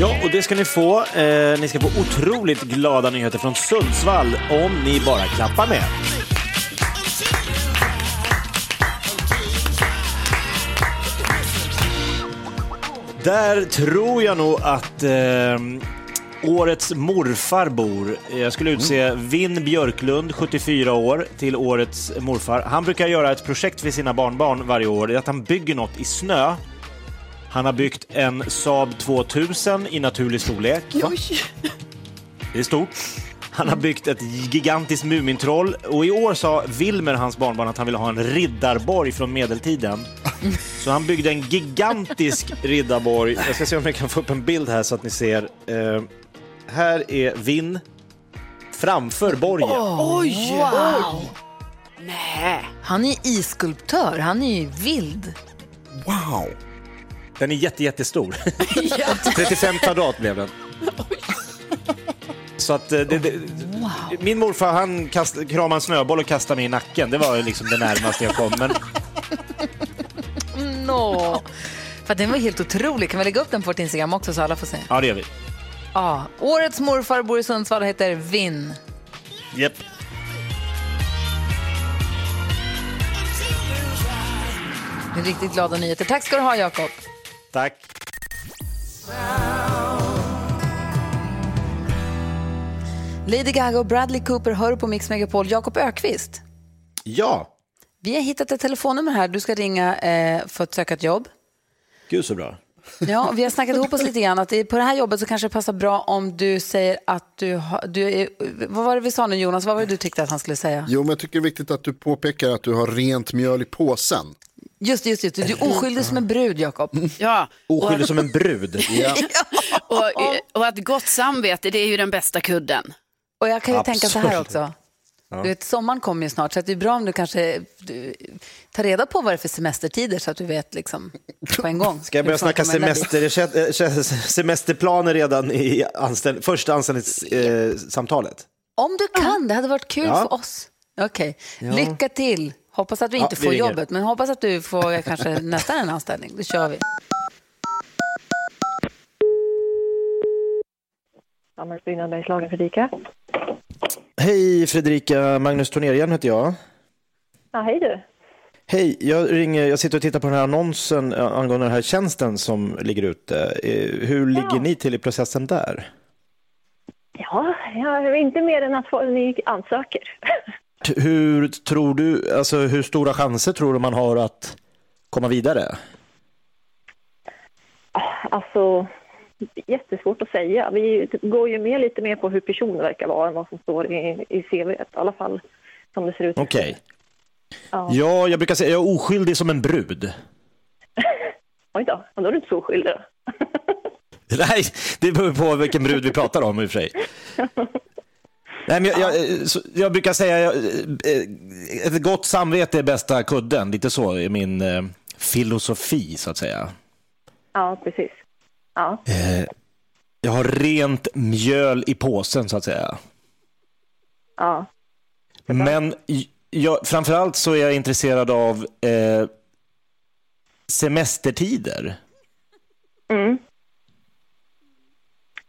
Ja, och det ska ni få. Eh, ni ska få otroligt glada nyheter från Sundsvall om ni bara klappar med. Där tror jag nog att eh, årets morfar bor. Jag skulle utse Vinn Björklund, 74 år, till årets morfar. Han brukar göra ett projekt för sina barnbarn varje år. Det är att han bygger något i snö han har byggt en Saab 2000 i naturlig storlek. Det är stort. Han har byggt ett gigantiskt Mumintroll och i år sa Wilmer, hans barnbarn, att han ville ha en riddarborg från medeltiden. Så han byggde en gigantisk riddarborg. Jag ska se om jag kan få upp en bild här så att ni ser. Uh, här är Vinn framför borgen. Oh, oj! Wow. Nej. Han är isskulptör, han är ju vild. Wow! Den är jätte, jättestor. 35 kvadrat blev den. Så att eh, det, det, wow. Min morfar han kast, kramade en snöboll och kastade mig i nacken. Det var liksom det närmaste jag kom. Men... No. För den var helt otrolig. Kan vi lägga upp den på vårt Instagram också så alla får se? Ja, det gör vi. Ja. Årets morfar bor i Sundsvall och heter Vinn. Yep. Riktigt glada nyheter. Tack ska du ha, Jakob. Tack. Lady Gaga och Bradley Cooper hör på Mix Megapol. Jakob Ökvist. Ja. Vi har hittat ett telefonnummer här. Du ska ringa eh, för att söka ett jobb. Gud så bra. Ja, vi har snackat ihop oss lite grann att på det här jobbet så kanske det passar bra om du säger att du, har, du är, vad var det vi sa nu Jonas, vad var det du tyckte att han skulle säga? Jo, men jag tycker det är viktigt att du påpekar att du har rent mjöl i påsen. Just just, just. Du är oskyldig som en brud, Jakob. Ja. Oskyldig som en brud. Ja. och, och att gott samvete, det är ju den bästa kudden. Och jag kan ju Absolut. tänka så här också. Ja. Du vet, sommaren kommer ju snart, så det är bra om du kanske du, tar reda på vad det är för semestertider så att du vet liksom, på en gång. Ska jag börja snacka semester, eh, semesterplaner redan i anställ, första anställningssamtalet? Eh, om du kan, det hade varit kul ja. för oss. Okej, okay. ja. lycka till. Hoppas att du inte ja, får jobbet, men hoppas att du får kanske nästan en anställning. Då kör vi. Samhällsbyggnad Bergslagen, Fredrika. Hej Fredrika, Magnus Tornerian heter jag. Ja, hej du. Hej, jag, ringer, jag sitter och tittar på den här annonsen eh, angående den här tjänsten som ligger ute. Eh, hur ligger ja. ni till i processen där? Ja, jag inte mer än att ni ansöker. Hur tror du, alltså hur stora chanser tror du man har att komma vidare? Alltså, jättesvårt att säga. Vi går ju med lite mer på hur personen verkar vara än vad som står i, i CV, i alla fall som det ser ut. Okej. Okay. Ja. ja, jag brukar säga jag är oskyldig som en brud. Oj då, då är du inte så oskyldig. Nej, det beror på vilken brud vi pratar om i och för sig. Nej, men jag, jag, jag brukar säga eh, ett gott samvete är bästa kudden. Lite så är min eh, filosofi, så att säga. Ja, precis. Ja. Eh, jag har rent mjöl i påsen, så att säga. Ja. Men jag, framförallt så är jag intresserad av eh, semestertider. Mm.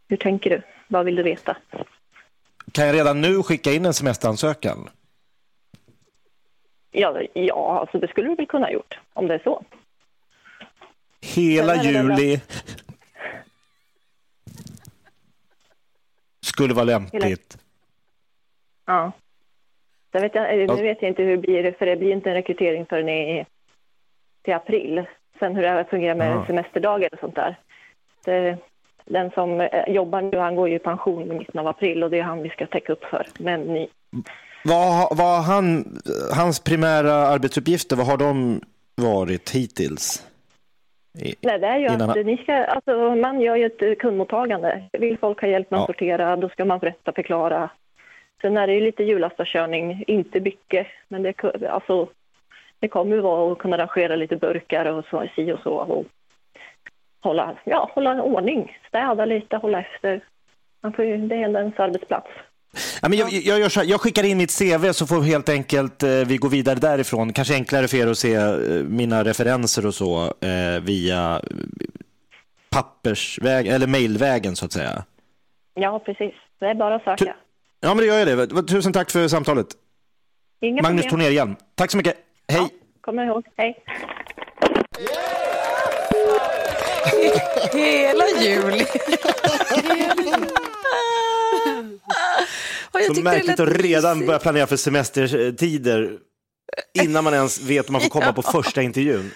Hur tänker du? Vad vill du veta? Kan jag redan nu skicka in en semesteransökan? Ja, ja alltså det skulle du väl kunna ha gjort, om det är så. Hela juli skulle vara lämpligt. Ja. Sen vet jag, nu vet jag inte hur det blir, för det blir inte en rekrytering förrän i, till april. Sen hur det fungerar med ja. semesterdagar och sånt där. Det, den som eh, jobbar nu, han går ju i pension i mitten av april och det är han vi ska täcka upp för. Men ni... Vad, vad han, hans primära arbetsuppgifter, vad har de varit hittills? I, Nej, det är ju att han... ni ska, alltså, man gör ju ett kundmottagande. Vill folk ha hjälp med att ja. sortera, då ska man berätta, förklara Sen är det ju lite hjulastarkörning, inte mycket, men det, alltså, det kommer ju vara att kunna rangera lite burkar och så, si och så. Och hålla, ja, hålla ordning, städa lite, hålla efter. Man får ju, det är ens arbetsplats. Ja, men jag, jag, här, jag skickar in mitt CV så får helt enkelt eh, vi gå vidare därifrån. Kanske enklare för er att se eh, mina referenser och så eh, via pappersväg eller mailvägen så att säga. Ja, precis. Det är bara att söka. Ja, men det gör jag det. Tusen tack för samtalet. Inga Magnus. Tornér Tack så mycket. Hej. Kommer ihåg. Hej. Hela juli. Så märkligt att redan börja planera för semestertider innan man ens vet om man får komma på första intervjun.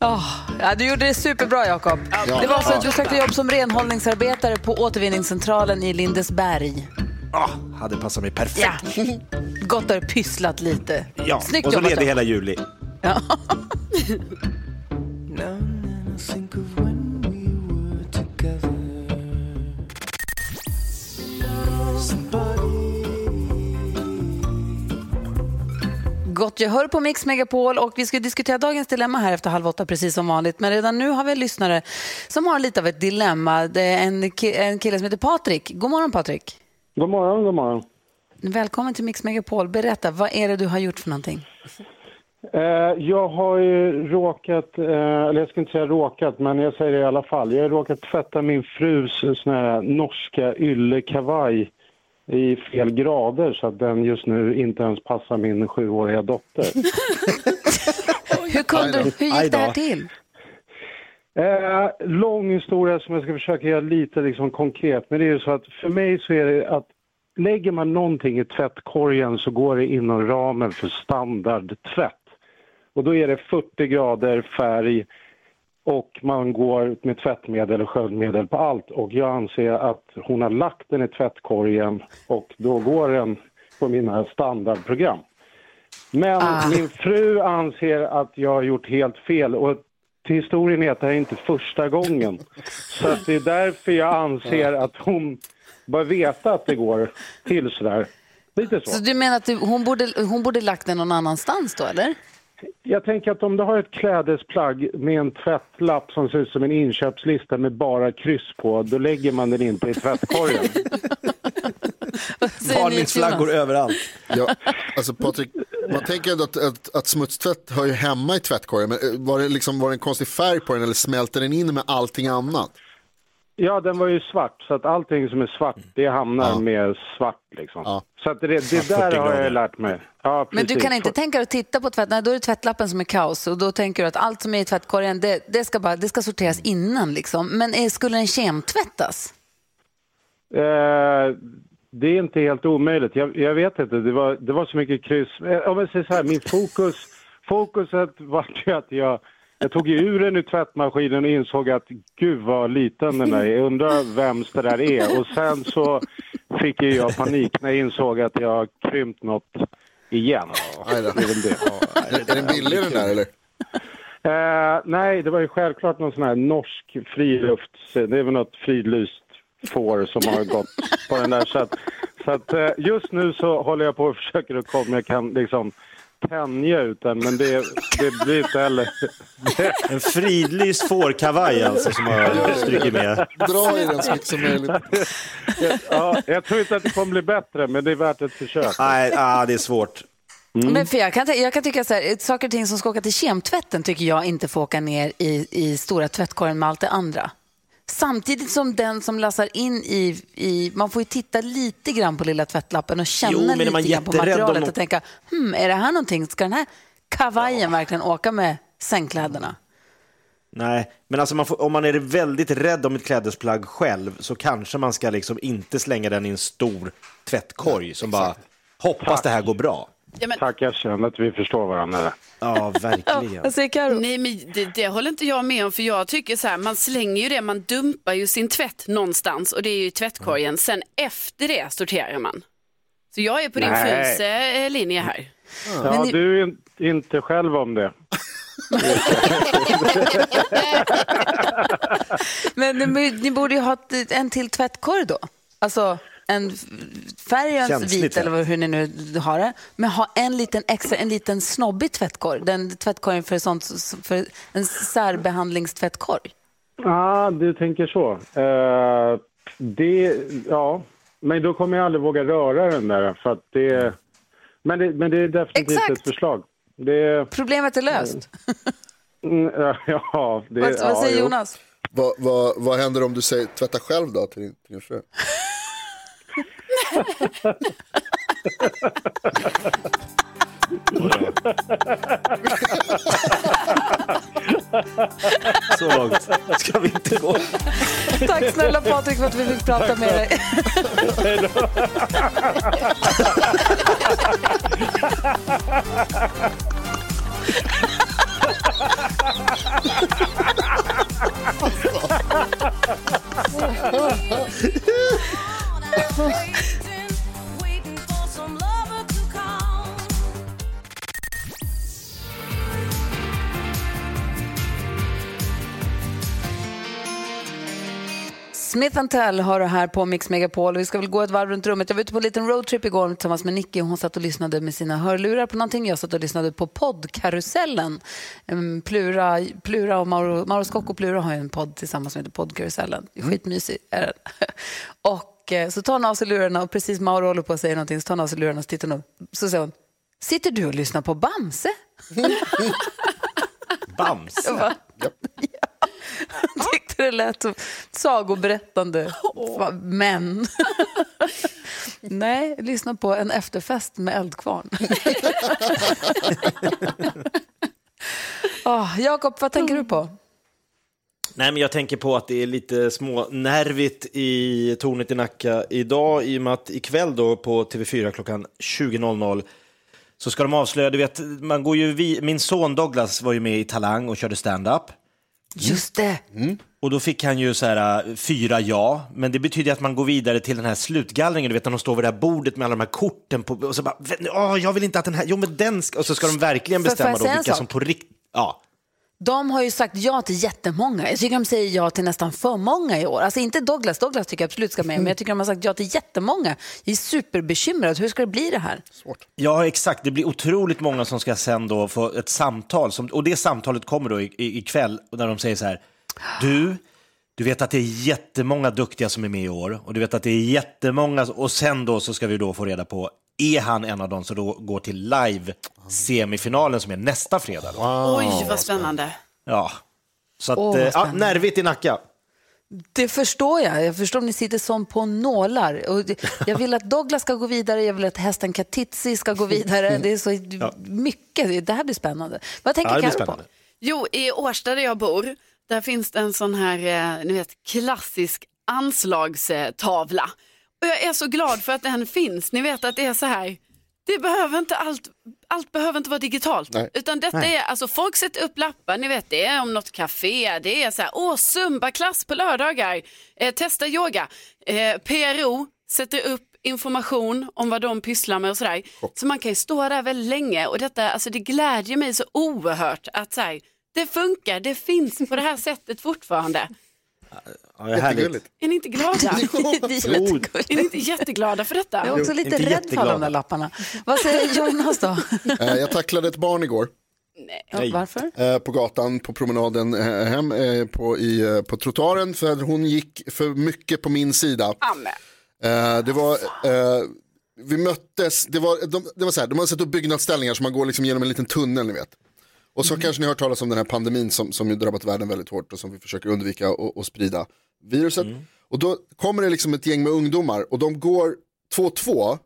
Åh, ja, du gjorde det superbra, Jakob. Det var så att du sökte jobb som renhållningsarbetare på återvinningscentralen i Lindesberg. Ah, hade passat mig perfekt. Ja. Gott har du pysslat lite. Ja, Snyggt och så ledig hela juli. Ja. Gott gehör på Mix Megapol och vi ska diskutera dagens dilemma här efter halv åtta precis som vanligt. Men redan nu har vi en lyssnare som har lite av ett dilemma. Det är en, ki- en kille som heter Patrik. God morgon Patrik. God morgon, god morgon. Välkommen till Mix Megapol. Berätta, vad är det du har gjort för någonting? Eh, jag har ju råkat, eh, eller jag ska inte säga råkat, men jag säger det i alla fall. Jag har råkat tvätta min frus sån här norska yllekavaj i fel grader så att den just nu inte ens passar min sjuåriga dotter. Hur, kunde, hur gick det här till? Eh, lång historia som jag ska försöka göra lite liksom konkret. Men det är ju så att för mig så är det att lägger man någonting i tvättkorgen så går det inom ramen för standardtvätt. Och då är det 40 grader färg och man går med tvättmedel och sköljmedel på allt. Och jag anser att hon har lagt den i tvättkorgen och då går den på mina standardprogram. Men Ah. min fru anser att jag har gjort helt fel och till historien är att det här är inte första gången. Så att det är därför jag anser att hon bör veta att det går till sådär. Lite så. Så du menar att du, hon, borde, hon borde lagt den någon annanstans då, eller? Jag tänker att om du har ett klädesplagg med en tvättlapp som ser ut som en inköpslista med bara kryss på, då lägger man den inte i tvättkorgen. Varningsflaggor överallt. Ja, alltså Patrik, man tänker ändå att, att, att smutstvätt hör ju hemma i tvättkorgen. Men eh, var det, liksom, var det en konstig färg på den eller smälter den in med allting annat? Ja, den var ju svart, så att allting som är svart, det hamnar Ja. med svart liksom. Ja. Så att det, det 40 där har jag lärt mig. Ja, Men du kan inte tänka dig att titta på tvätt, nej, då är det tvättlappen som är kaos och då tänker du att allt som är i tvättkorgen det, det, ska, bara, det ska sorteras innan liksom. Men är, skulle den kemtvättas? Eh, det är inte helt omöjligt. Jag, jag vet inte, det var, det var så mycket kryss. Eh, Om jag säger så här, min fokus, fokuset var ju att jag, jag tog ju ur den ur tvättmaskinen och insåg att gud vad liten den är. Jag undrar vems det där är. Och sen så fick ju jag panik när jag insåg att jag krympt något igen. Det är väl det. Är, är den billig den där eller? Eh, nej, det var ju självklart någon sån här norsk friluft. Det är väl något fridlyst får som har gått på den där. Så att, så att eh, just nu så håller jag på och försöker att komma, jag kan liksom tänja ut den, men det, det blir inte heller... En fridlyst fårkavaj alltså som har strukit med. Dra i den så mycket som möjligt. ja, jag tror inte att det kommer bli bättre, men det är värt ett försök. Nej, ah, det är svårt. Men för jag, kan, jag kan tycka så här, saker och ting som ska åka till kemtvätten tycker jag inte får åka ner i, i stora tvättkorgen med allt det andra. Samtidigt som den som lassar in i, i... Man får ju titta lite grann på lilla tvättlappen och känna Jo, lite grann på jätterädd materialet någon- och tänka, hmm, är det här någonting, ska den här kavajen verkligen åka med sängkläderna? Nej, men alltså man får, om man är väldigt rädd om ett klädesplagg själv så kanske man ska liksom inte slänga den i en stor tvättkorg som bara hoppas det här går bra. Ja, men, Tack, jag känner att vi förstår varandra. Ja, verkligen. Vad säger Karo? nej, men det, det håller inte jag med om för jag tycker så här, man slänger ju det, man dumpar ju sin tvätt någonstans och det är ju i tvättkorgen. Sen efter det sorterar man. Så jag är på din frus eh, linje här. Ja, Men ni- du är in- inte själv om det. Men ni, ni borde ju ha en till tvättkorg då. Alltså, en f- färgens Känsligt, vit ja. eller vad- hur ni nu har det, men ha en liten extra, en liten snobbig tvättkorg. Den tvättkorgen för, sånt, för en särbehandlingstvättkorg. Ja, du tänker så. Eh, det, ja, men då kommer jag aldrig våga röra den där. För att det, men, det, men det är definitivt Exakt. ett förslag. Det, Problemet är löst. mm, ja, det, vad, vad ja, säger jo. Jonas? Vad, vad, vad händer om du säger tvätta själv då till din, till din fru? Så långt ska vi inte gå. Tack snälla Patrik för att vi fick prata med dig. Smith Tell har du här på Mix Megapol. Vi ska väl gå ett varv runt rummet. Jag var ute på en liten roadtrip igår tillsammans med Nicky. Hon satt och lyssnade med sina hörlurar på någonting. Jag satt och lyssnade på poddkarusellen. Plura, Plura och Mauro, Mauro Scocco och Plura har ju en podd tillsammans som heter Poddkarusellen. Skitmysig är den. Och eh, så tar hon av sig lurarna och precis Mauro håller på att säga någonting så tar hon av sig lurarna och så tittar hon upp. Så säger hon, sitter du och lyssnar på Bamse? Bams. Jag bara, ja. Jag tyckte det lät som sagoberättande fa- män. Nej, lyssna på en efterfest med eldkvarn. oh, Jakob, vad tänker du på? Nej, men jag tänker på att det är lite små nervigt i tornet i Nacka idag i och med att ikväll då på TV4 klockan 20.00 så ska de avslöja, du vet, man går ju vi, min son Douglas var ju med i Talang och körde stand-up. Just det. Och då fick han ju så här äh, fyra ja, men det betyder att man går vidare till den här slutgallringen, du vet när de står vid det här bordet med alla de här korten på, och så bara, åh, jag vill inte att den här, jo men den ska, och så ska de verkligen bestämma då vilka som på riktigt, ja. De har ju sagt ja till jättemånga. Jag tycker de säger ja till nästan för många i år. Alltså inte Douglas, Douglas tycker jag absolut ska med, men jag tycker de har sagt ja till jättemånga. Jag är superbekymrad. Hur ska det bli det här? Svårt. Ja, exakt. Det blir otroligt många som ska sen då få ett samtal. Som, och det samtalet kommer då i- i- ikväll när de säger så här. Du, du vet att det är jättemånga duktiga som är med i år. Och du vet att det är jättemånga. Och sen då så ska vi då få reda på, är han en av dem som då går till live-semifinalen som är nästa fredag? Då? Oj, vad spännande. Ja. Så att, vad eh, ja, nervigt i Nacka. Det förstår jag. Jag förstår om ni sitter som på nålar. Och jag vill att Douglas ska gå vidare, jag vill att hästen Katitzi ska gå vidare. Det är så mycket. Det här blir spännande. Vad tänker Ja, Karo på? Jo, i Årsta där jag bor, där finns det en sån här, eh, ni vet, klassisk anslagstavla. Och jag är så glad för att den finns. Ni vet att det är så här, det behöver inte allt, allt behöver inte vara digitalt. Nej. Utan detta är, alltså folk sätter upp lappar, ni vet det är om något café, det är så här, åh zumba-klass på lördagar, eh, testa yoga. Eh, PRO sätter upp information om vad de pysslar med och sådär. Så man kan ju stå där väldigt länge och detta, alltså det glädjer mig så oerhört att så här, det funkar, det finns på det här sättet fortfarande. Ja, det är härligt. Jättegulligt. Är ni inte glada? Det är jättegulligt. Är ni inte jätteglada för detta? Jag är också lite rädd för alla de där lapparna. Vad säger Jonas då? Eh, Jag tacklade ett barn igår Ja, varför? eh, på gatan på promenaden eh, hem eh, på, i, på trottoaren för att hon gick för mycket på min sida. Amen. Det var, vi möttes, det var, de, det var så här, de har sett upp byggnadsställningar som man går liksom genom en liten tunnel ni vet. Och så kanske ni har hört talas om den här pandemin som, som ju drabbat världen väldigt hårt och som vi försöker undvika och, och sprida viruset. Och då kommer det liksom ett gäng med ungdomar och de går två och två.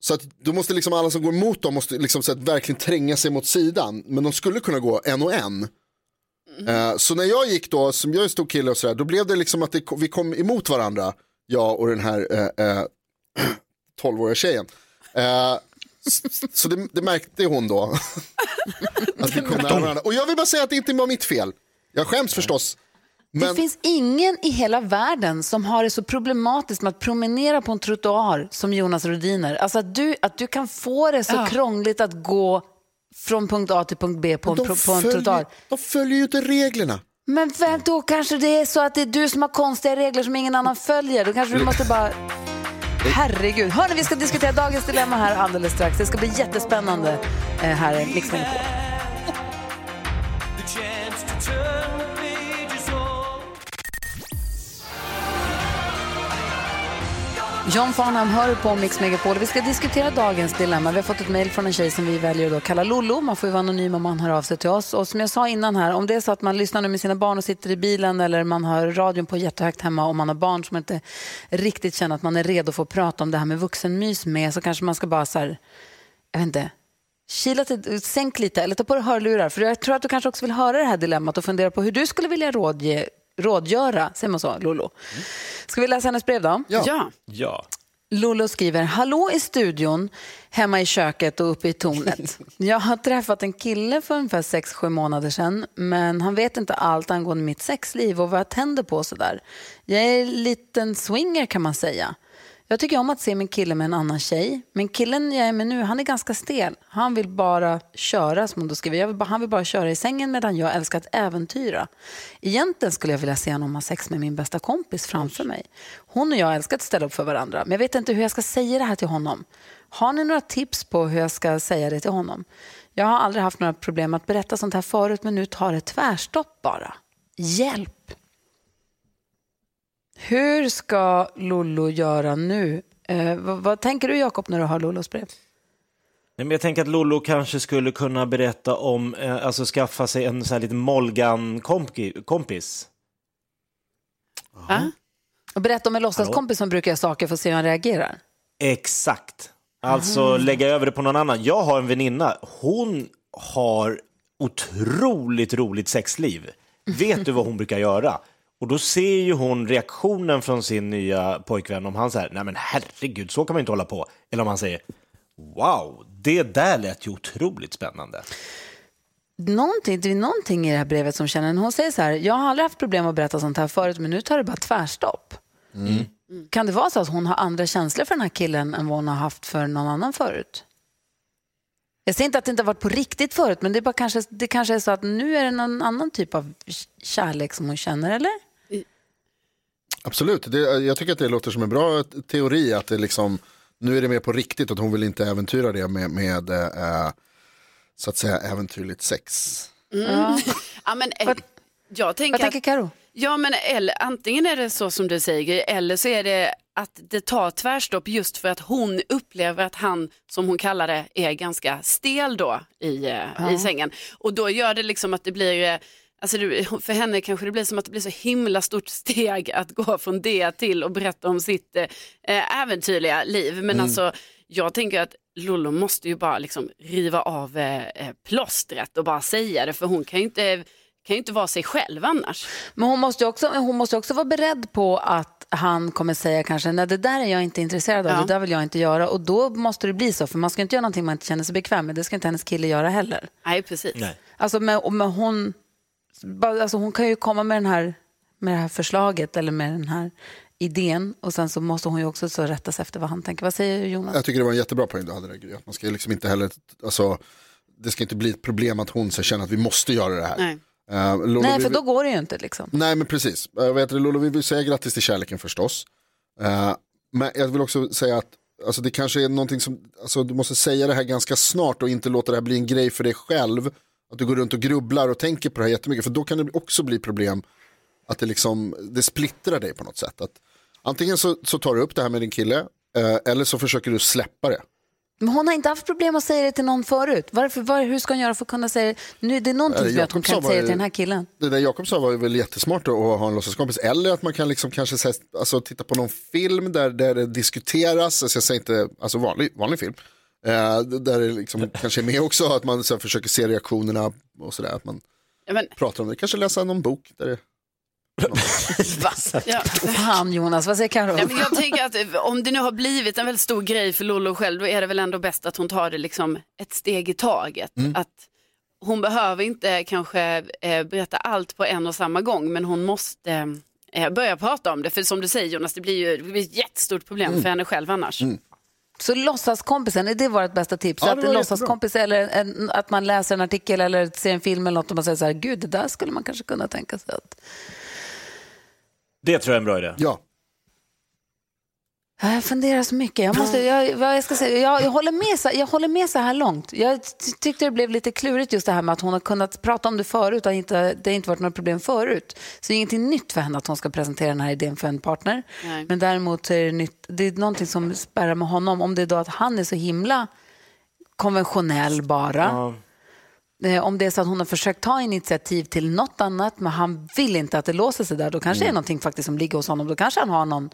Så att då måste liksom alla som går mot dem måste liksom så att verkligen tränga sig mot sidan. Men de skulle kunna gå en och en. Eh, så när jag gick då, som jag är en stor kille och sådär, då blev det liksom att det, kom- vi kom emot varandra, jag och den här eh, eh, 12-åriga tjejen. Så det, det märkte hon då. att vi kom nära varandra. Och jag vill bara säga att det inte var mitt fel. Jag skäms förstås. Det Men finns ingen i hela världen som har det så problematiskt med att promenera på en trottoar som Jonas Rodiner. Alltså att du, att du kan få det så krångligt att gå från punkt A till punkt B på en, på en följer, trottoar. de följer ju inte reglerna. Men vem, då kanske det är så att det är du som har konstiga regler som ingen annan följer. Då kanske du måste bara... Herregud. Hörni, vi ska diskutera dagens dilemma här alldeles strax. Det ska bli jättespännande eh, här i Mix Megapol. John Farnham hör på Mix Megapol. Vi ska diskutera dagens dilemma. Vi har fått ett mejl från en tjej som vi väljer att kalla Lollo. Man får ju vara anonym om man hör av sig till oss. Och som jag sa innan här, om det är så att man lyssnar nu med sina barn och sitter i bilen eller man har radion på jättehögt hemma och man har barn som inte riktigt känner att man är redo för att prata om det här med vuxenmys med så kanske man ska bara så här, jag vet inte, kila till, sänk lite eller ta på dig hörlurar. För jag tror att du kanske också vill höra det här dilemmat och fundera på hur du skulle vilja rådge rådgöra, säger man så, Lolo? Ska vi läsa hennes brev då? Ja. Ja. Lolo skriver, hallå i studion, hemma i köket och uppe i tornet. Jag har träffat en kille för ungefär 6-7 månader sedan, men han vet inte allt angående mitt sexliv och vad jag tänder på sådär. Jag är en liten swinger kan man säga. Jag tycker om att se min kille med en annan tjej, men killen jag är med nu, han är ganska stel. Han vill bara köra, som hon då skriver. Jag vill bara, han vill bara köra i sängen medan jag älskar att äventyra. Egentligen skulle jag vilja se honom ha sex med min bästa kompis framför mig. Hon och jag älskar att ställa upp för varandra, men jag vet inte hur jag ska säga det här till honom. Har ni några tips på hur jag ska säga det till honom? Jag har aldrig haft några problem med att berätta sånt här förut, men nu tar det tvärstopp bara. Hjälp! Hur ska Lollo göra nu? Eh, vad, vad tänker du Jakob när du har Lollos brev? Nej, men jag tänker att Lollo kanske skulle kunna berätta om, eh, alltså skaffa sig en sån här liten Molgan-kompis. Ja. Och berätta om en låtsaskompis som brukar göra saker för att se hur han reagerar. Exakt. Alltså lägga över det på någon annan. Jag har en väninna, hon har otroligt roligt sexliv. Vet du vad hon brukar göra? Och då ser ju hon reaktionen från sin nya pojkvän om han säger, nej men herregud, så kan man inte hålla på. Eller om han säger, wow, det där lät ju otroligt spännande. Någonting, det är någonting i det här brevet som känner, hon säger så här, jag har aldrig haft problem att berätta sånt här förut, men nu tar det bara tvärstopp. Kan det vara så att hon har andra känslor för den här killen än vad hon har haft för någon annan förut? Jag säger inte att det inte har varit på riktigt förut, men det, är bara kanske, det kanske är så att nu är det någon annan typ av kärlek som hon känner, eller? Absolut, det, jag tycker att det låter som en bra teori att det liksom, nu är det mer på riktigt att hon vill inte äventyra det med, med eh, så att säga äventyrligt sex. Ja. Ja, men, eh, jag tänker Vad tänker Karo? ja, men, eller, antingen är det så som du säger eller så är det att det tar tvärstopp just för att hon upplever att han, som hon kallar det, är ganska stel då i, eh, i sängen. Och då gör det liksom att det blir eh, Alltså det, för henne kanske det blir som att det blir så himla stort steg att gå från det till att berätta om sitt eh, äventyrliga liv. Men alltså, jag tänker att Lollo måste ju bara liksom riva av eh, eh, plåstret och bara säga det för hon kan ju inte, kan ju inte vara sig själv annars. Men hon måste ju också, hon måste också vara beredd på att han kommer säga kanske, nej det där är jag inte intresserad av, Ja. det där vill jag inte göra. Och då måste det bli så, för man ska inte göra någonting man inte känner sig bekväm med. Det ska inte hennes kille göra heller. Nej, precis. Nej. Alltså, med, och med hon, alltså hon kan ju komma med, den här, med det här förslaget eller med den här idén och sen så måste hon ju också så rätta sig efter vad han tänker. Vad säger Jonas? Jag tycker det var en jättebra poäng du hade där, Man ska liksom inte heller, alltså, det ska inte bli ett problem att hon känner att vi måste göra det här. Nej. Eh, Lolo, Nej, vi- för då går det ju inte liksom. Nej men precis, uh, vet du, Lolo, vi vill säga grattis till kärleken förstås. Eh, men jag vill också säga att alltså, det kanske är någonting som, alltså, du måste säga det här ganska snart och inte låta det här bli en grej för dig själv. Att du går runt och grubblar och tänker på det här jättemycket, för då kan det också bli problem att det liksom, det splittrar dig på något sätt. Att, antingen så, så tar du upp det här med din kille, eh, eller så försöker du släppa det. Men hon har inte haft problem att säga det till någon förut. Varför, var, hur ska hon göra för att kunna säga det? Nu, det är någonting Eh, som gör att hon kan inte säga det till den här killen. Det där Jakob sa var väl jättesmart att ha en låtsaskompis. Eller att man kan liksom kanske säga, alltså, titta på någon film där, där det diskuteras, alltså, jag säger inte, alltså vanlig, vanlig film. Eh, där det liksom kanske är med också, att man så här, försöker se reaktionerna och sådär. Att man Ja, men, pratar om det, kanske läsa någon bok. Där det, ja. Fan Jonas, vad säger? Nej, men jag tänker att eh, om det nu har blivit en väldigt stor grej för Lollo själv, då är det väl ändå bäst att hon tar det liksom ett steg i taget. Att hon behöver inte kanske eh, berätta allt på en och samma gång, men hon måste eh, börja prata om det. För som du säger Jonas, det blir ju det blir ett jättestort problem för henne själv annars. Så låtsaskompisen, är det vårt bästa tips? Ja, att en låtsaskompis eller en, att man läser en artikel eller ser en film eller något och man säger så här, gud det där skulle man kanske kunna tänka sig att... Det tror jag är en bra idé. ja, Jag funderar så mycket. Jag, måste, jag, vad jag, ska säga, jag, jag, håller med så, jag håller med så här långt. Jag ty- tyckte det blev lite klurigt just det här med att hon har kunnat prata om det förut och inte, det har inte varit några problem förut. Så det är ingenting nytt för henne att hon ska presentera den här idén för en partner. Nej. Men däremot så är det, nytt, det är någonting som spärrar med honom. Om det är då att han är så himla konventionell bara. Eh, Om det är så att hon har försökt ta initiativ till något annat men han vill inte att det låser sig där, då kanske det är någonting faktiskt som ligger hos honom. Då kanske han har någon,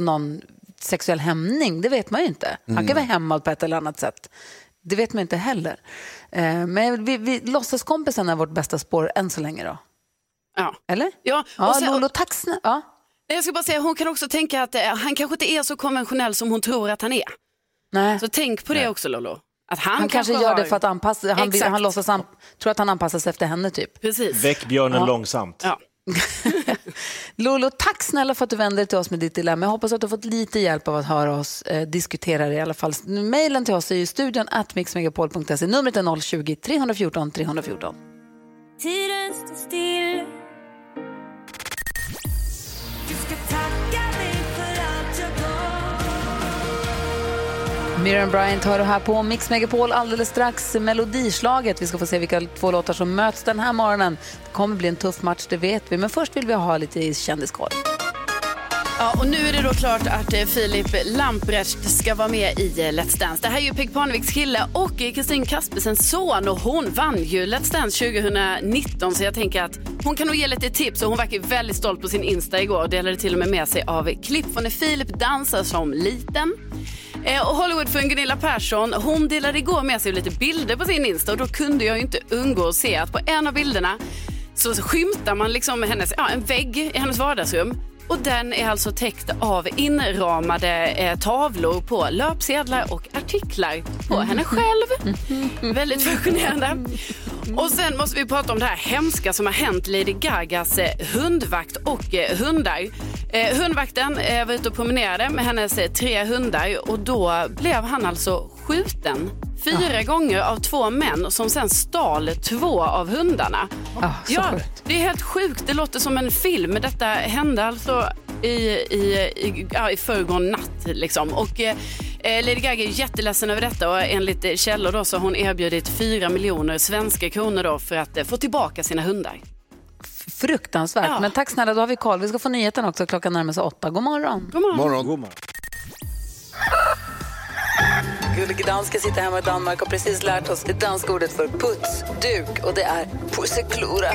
någon sexuell hämning, det vet man ju inte. Han kan vara hämmad på ett eller annat sätt. Det vet man inte heller. Eh, Men vi, vi, låtsaskompisen är vårt bästa spår än så länge då. Ja. Eller? Ja, Ja, och sen, Lolo, tack snälla. Ja. jag ska bara säga, hon kan också tänka att eh, han kanske inte är så konventionell som hon tror att han är. Nej. Så tänk på det också Lolo. Att han, Han kanske gör har... det för att anpassa, han, han låtsas an, tror att han anpassar sig efter henne typ. Precis. Väck björnen långsamt. Ja. Lolo, tack snälla för att du vände dig till oss med ditt dilemma. Jag hoppas att du har fått lite hjälp av att höra oss eh, diskutera det i alla fall. Mailen till oss är ju studion at mixmegapol.se. Numret är 020-314 314. Tiden står still Miriam Bryant hör du här på Mix Megapol alldeles strax. Melodislaget. Vi ska få se vilka två låtar som möts den här morgonen. Det kommer bli en tuff match, det vet vi. Men först vill vi ha lite kändiskoll. Ja, och nu är det då klart att eh, Filip Lamprecht ska vara med i eh, Let's Dance. Det här är ju Peg Parneviks kille och eh, Kristin Kaspersens son och hon vann ju Let's Dance 2019 så jag tänker att hon kan nog ge lite tips och hon verkar väldigt stolt på sin Insta igår och delade till och med med sig av klipp från när Filip dansar som liten. Eh, Och Hollywoodfrun Gunilla Persson, hon delade igår med sig lite bilder på sin Insta och då kunde jag inte undgå att se att på en av bilderna så skymtar man liksom hennes, ja, en vägg i hennes vardagsrum. Och den är alltså täckt av inramade eh, tavlor på löpsedlar och artiklar på henne själv. Väldigt fascinerande. Och sen måste vi prata om det här hemska som har hänt Lady Gagas eh, hundvakt och eh, hundar. Eh, hundvakten eh, var ute och promenerade med hennes eh, tre hundar och då blev han alltså skjuten fyra gånger av två män som sen stal två av hundarna. Ah, så ja, sjukt. det är helt sjukt. Det låter som en film. Detta hände alltså i, i, i, ja, i förrgår natt. Liksom. Och, eh, Lady Gaga är jätteledsen över detta och enligt eh, källor då, så har hon erbjudit 4 miljoner svenska kronor då för att eh, få tillbaka sina hundar. Fruktansvärt. Ja. Men tack snälla, då har vi koll. Vi ska få nyheten också. Klockan närmar sig åtta. God morgon. God morgon. Morgon. God morgon. Gullige dansken sitter hemma i Danmark och precis lärt oss det danska ordet för putsduk och det är pusseklura.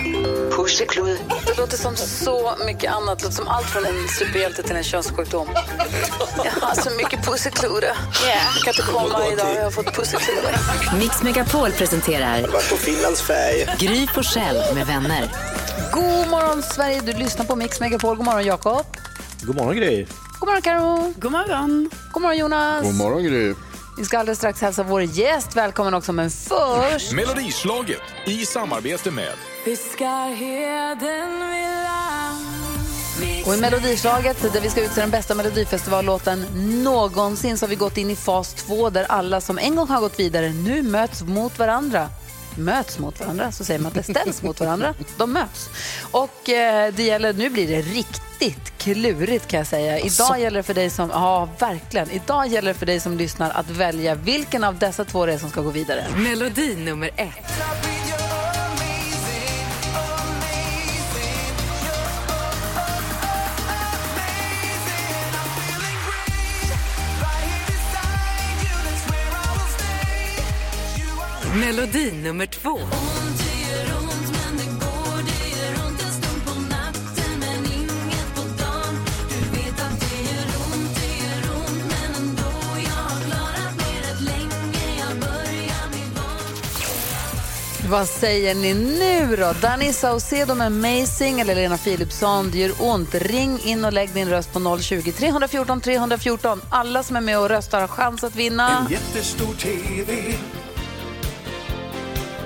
Pusseklura. Det låter som så mycket annat. Det låter som allt från en superhjälte till en könssjukdom. Jag har så mycket pusseklura. Jag kan inte komma idag, jag har fått pusseklura. Mix Megapol presenterar på. Gry Forssell med vänner. God morgon Sverige, du lyssnar på Mix Megapol. God morgon Jakob. God morgon Gry. God morgon Karo. God morgon. God morgon Jonas. God morgon Gry. Vi ska alldeles strax hälsa vår gäst välkommen också, men först... Melodislaget i samarbete med Och i Melodislaget, där vi ska utse den bästa Melodifestivallåten någonsin, så har vi gått in i fas två där alla som en gång har gått vidare nu möts mot varandra. Möts mot varandra, så säger man att det ställs mot varandra. De möts. Och eh, det gäller, nu blir det riktigt klurigt kan jag säga. Idag gäller det för dig som, ja verkligen, idag gäller det för dig som lyssnar att välja vilken av dessa två det är som ska gå vidare. Melodi nummer ett. Melodi nummer två. Vad säger ni nu då? Danny Saucedo med Amazing eller Lena Philipsson, det gör ont. Ring in och lägg din röst på 020 314 314. Alla som är med och röstar har chans att vinna. jättestor TV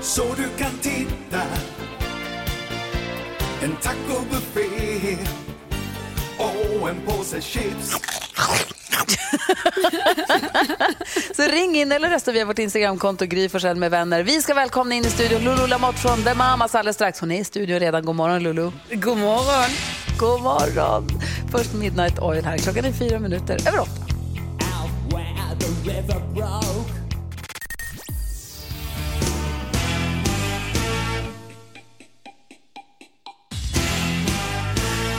så du kan titta. En tacobuffé och en påse chips. Så ring in eller rösta via vårt Instagramkonto Gry Forssell med vänner. Vi ska välkomna in i studion Lulu Lamotte från The Mamas alldeles strax. Hon är i studion redan. God morgon Lulu. God morgon. God morgon. Först Midnight Oil här. Klockan är fyra minuter över åtta.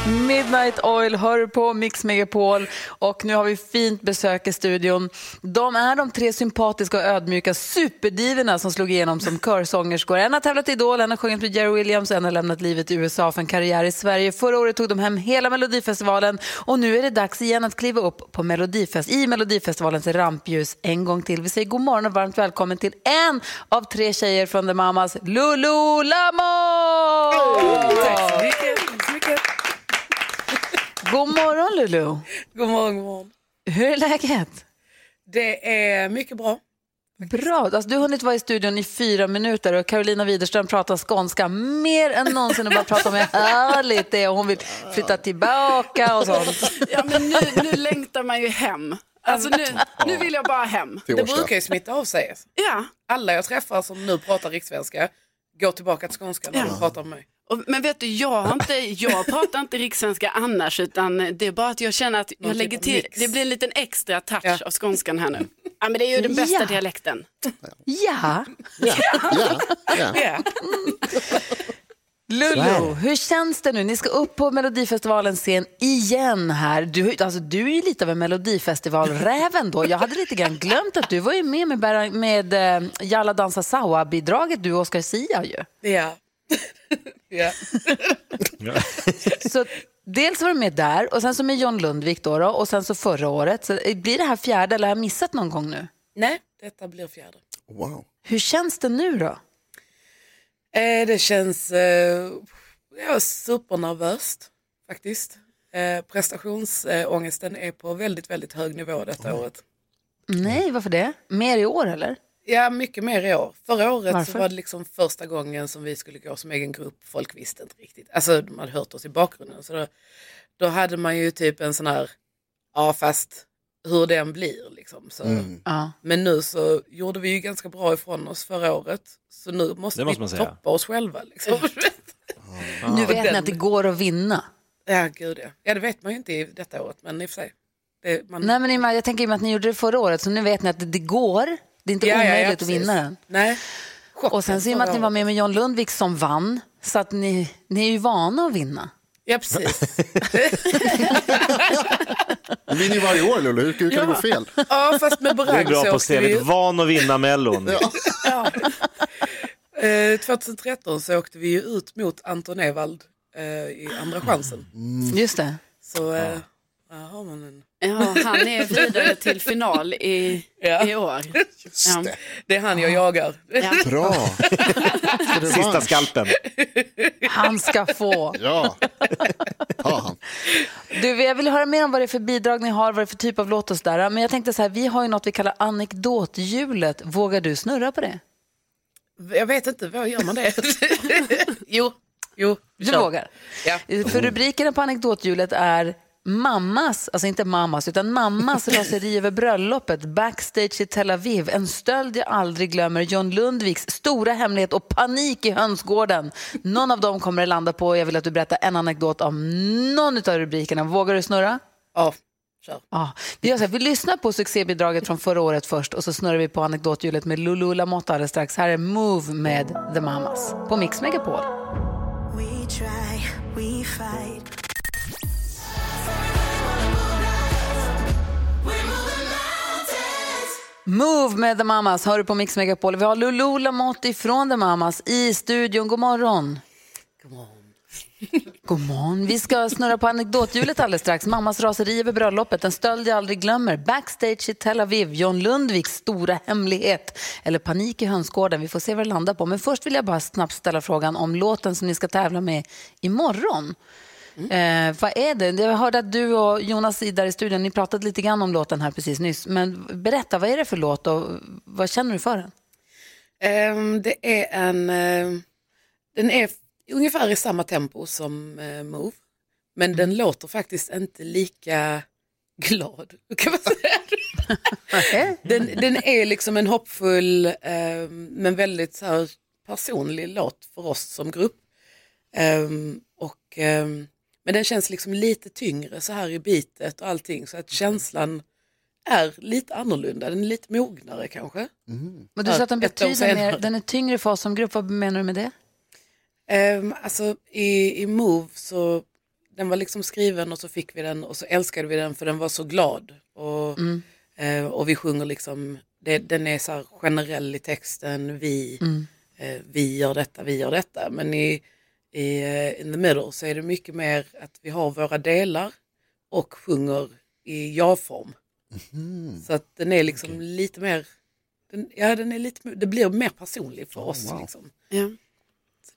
Midnight Oil hör på Mix Megapol och nu har vi fint besök i studion. De är de tre sympatiska och ödmjuka superdivorna som slog igenom som körsångerskor. En har tävlat i Idol, en har sjungit med Jerry Williams, en har lämnat livet i USA för en karriär i Sverige. Förra året tog de hem hela Melodifestivalen och nu är det dags igen att kliva upp på Melodifest i Melodifestivalens rampljus en gång till. Vi säger god morgon och varmt välkommen till en av tre tjejer från The Mamas, Lulu så mycket. Tack så mycket. God morgon Lulu! God morgon, god morgon. Hur är läget? Det är mycket bra. Bra. Alltså, du har hunnit vara i studion i fyra minuter och Carolina Widerström pratar skånska mer än någonsin och bara pratar om hur härligt det är och hon vill flytta tillbaka och sånt. Ja, men nu, nu längtar man ju hem. Alltså nu, nu vill jag bara hem. Det brukar ju smitta av sig. Ja. Alla jag träffar som nu pratar rikssvenska går tillbaka till skånska när Ja. de pratar om mig. Och, men vet du, jag, har inte, jag pratar inte rikssvenska annars utan det är bara att jag känner att jag lägger till, det blir en liten extra touch av skånskan här nu. Ja, men det är ju den bästa Ja. dialekten. Ja. Ja, ja. Ja. Lulu, hur känns det nu? Ni ska upp på Melodifestivalens scen igen här. Du, alltså, du är ju lite av en Melodifestivalräven då. Jag hade lite grann glömt att du var ju med med, Bära- med eh, Jalla dansa Sawa-bidraget, du och Oscar Sia ju. Ja. ja. Så dels var du med där och sen så med John Lundvik då, då och sen så förra året. Så blir det här fjärde eller har jag missat någon gång nu? Nej, detta blir fjärde. Wow. Hur känns det nu då? Eh, det känns eh, ja, supernervöst faktiskt. Eh, prestationsångesten är på väldigt, väldigt hög nivå detta året. Nej, varför det? Mer i år eller? Ja, mycket mer i år. Förra året Varför? så var det liksom första gången som vi skulle gå som egen grupp. Folk visste inte riktigt. Alltså de hade hört oss i bakgrunden. Så då, då hade man ju typ en sån här, ja fast hur den blir liksom. Så. Ja. Men nu så gjorde vi ju ganska bra ifrån oss förra året. Så nu måste, måste vi toppa oss själva. Liksom. Nu vet den- ni att det går att vinna. ja, gud ja. Ja, det vet man ju inte i detta året. Men i och för sig. Det, man... Nej, men jag tänker i och med att ni gjorde det förra året, så nu vet ni att det, det går. Det är inte Ja, ja, ja, omöjligt att vinna den. Nej. Och sen så i och med att ni var med med John Lundvik som vann, så att ni, ni är ju vana att vinna. Ja, precis. Du vinner ju varje år Lulu, hur, hur kan det gå fel? ja, fast med Du är bra på åkte vi van att vinna Mellon. Eh, 2013 så åkte vi ju ut mot Anton Ewald eh, i andra chansen. Just det. Så eh, där har man en... Ja, han är vidare till final i, Ja. i år. Ja. Det är han jag jagar. Ja. Bra. Sista skalpen. Han ska få. Ja, ta han. Du, jag vill höra mer om vad det är för bidrag ni har, vad det är för typ av låt och sådär. Men jag tänkte så här, vi har ju något vi kallar anekdothjulet. Vågar du snurra på det? Jag vet inte, vad gör man det? jo, jo. Du kör. vågar? Ja. För rubrikerna på anekdothjulet är mammas, alltså inte mammas, utan mammas raseri över bröllopet, backstage i Tel Aviv, en stöld jag aldrig glömmer, John Lundviks stora hemlighet och panik i hönsgården. Någon av dem kommer det landa på. Jag vill att du berättar en anekdot om någon av rubrikerna. Vågar du snurra? Ja. Ja, vi, gör så här, vi lyssnar på succébidraget från förra året först och så snurrar vi på anekdothjulet med Lulu Lamotte alldeles strax. Här är Move med The Mamas på Mix Megapol. We try, we fight. Move med The Mamas hör du på Mix Megapol. Vi har Lulu Lamotte från The Mamas i studion. God morgon. God morgon. God morgon. Vi ska snurra på anekdothjulet alldeles strax. Mammas raseri över bröllopet, en stöld jag aldrig glömmer. Backstage i Tel Aviv, John Lundviks stora hemlighet. Eller panik i hönsgården. Vi får se vad det landar på. Men först vill jag bara snabbt ställa frågan om låten som ni ska tävla med imorgon. Eh, vad är det? Jag hörde att du och Jonas där i studion, ni pratade lite grann om låten här precis nyss. Men berätta, vad är det för låt och vad känner du för den? Ehm, det är en... ehm, den är ungefär i samma tempo som eh, Move. Men den låter faktiskt inte lika glad. Kan man säga. den, den är liksom en hoppfull ehm, men väldigt så här, personlig låt för oss som grupp. Ehm, och, ehm, men den känns liksom lite tyngre så här i bitet och allting så att känslan är lite annorlunda, den är lite mognare kanske. Men du sa att den betyder mer, den är tyngre för oss som grupp. Vad menar du med det? Um, alltså i, i Move så den var liksom skriven och så fick vi den och så älskade vi den för den var så glad. Och, Mm. eh, och vi sjunger liksom, det, den är så här generell i texten, vi, Mm. eh, vi gör detta, vi gör detta. Men i, i eh, In the middle så är det mycket mer att vi har våra delar och sjunger i ja-form. Så att den är liksom lite mer, den, ja den är lite, det blir mer personlig för oss. Liksom. Ja.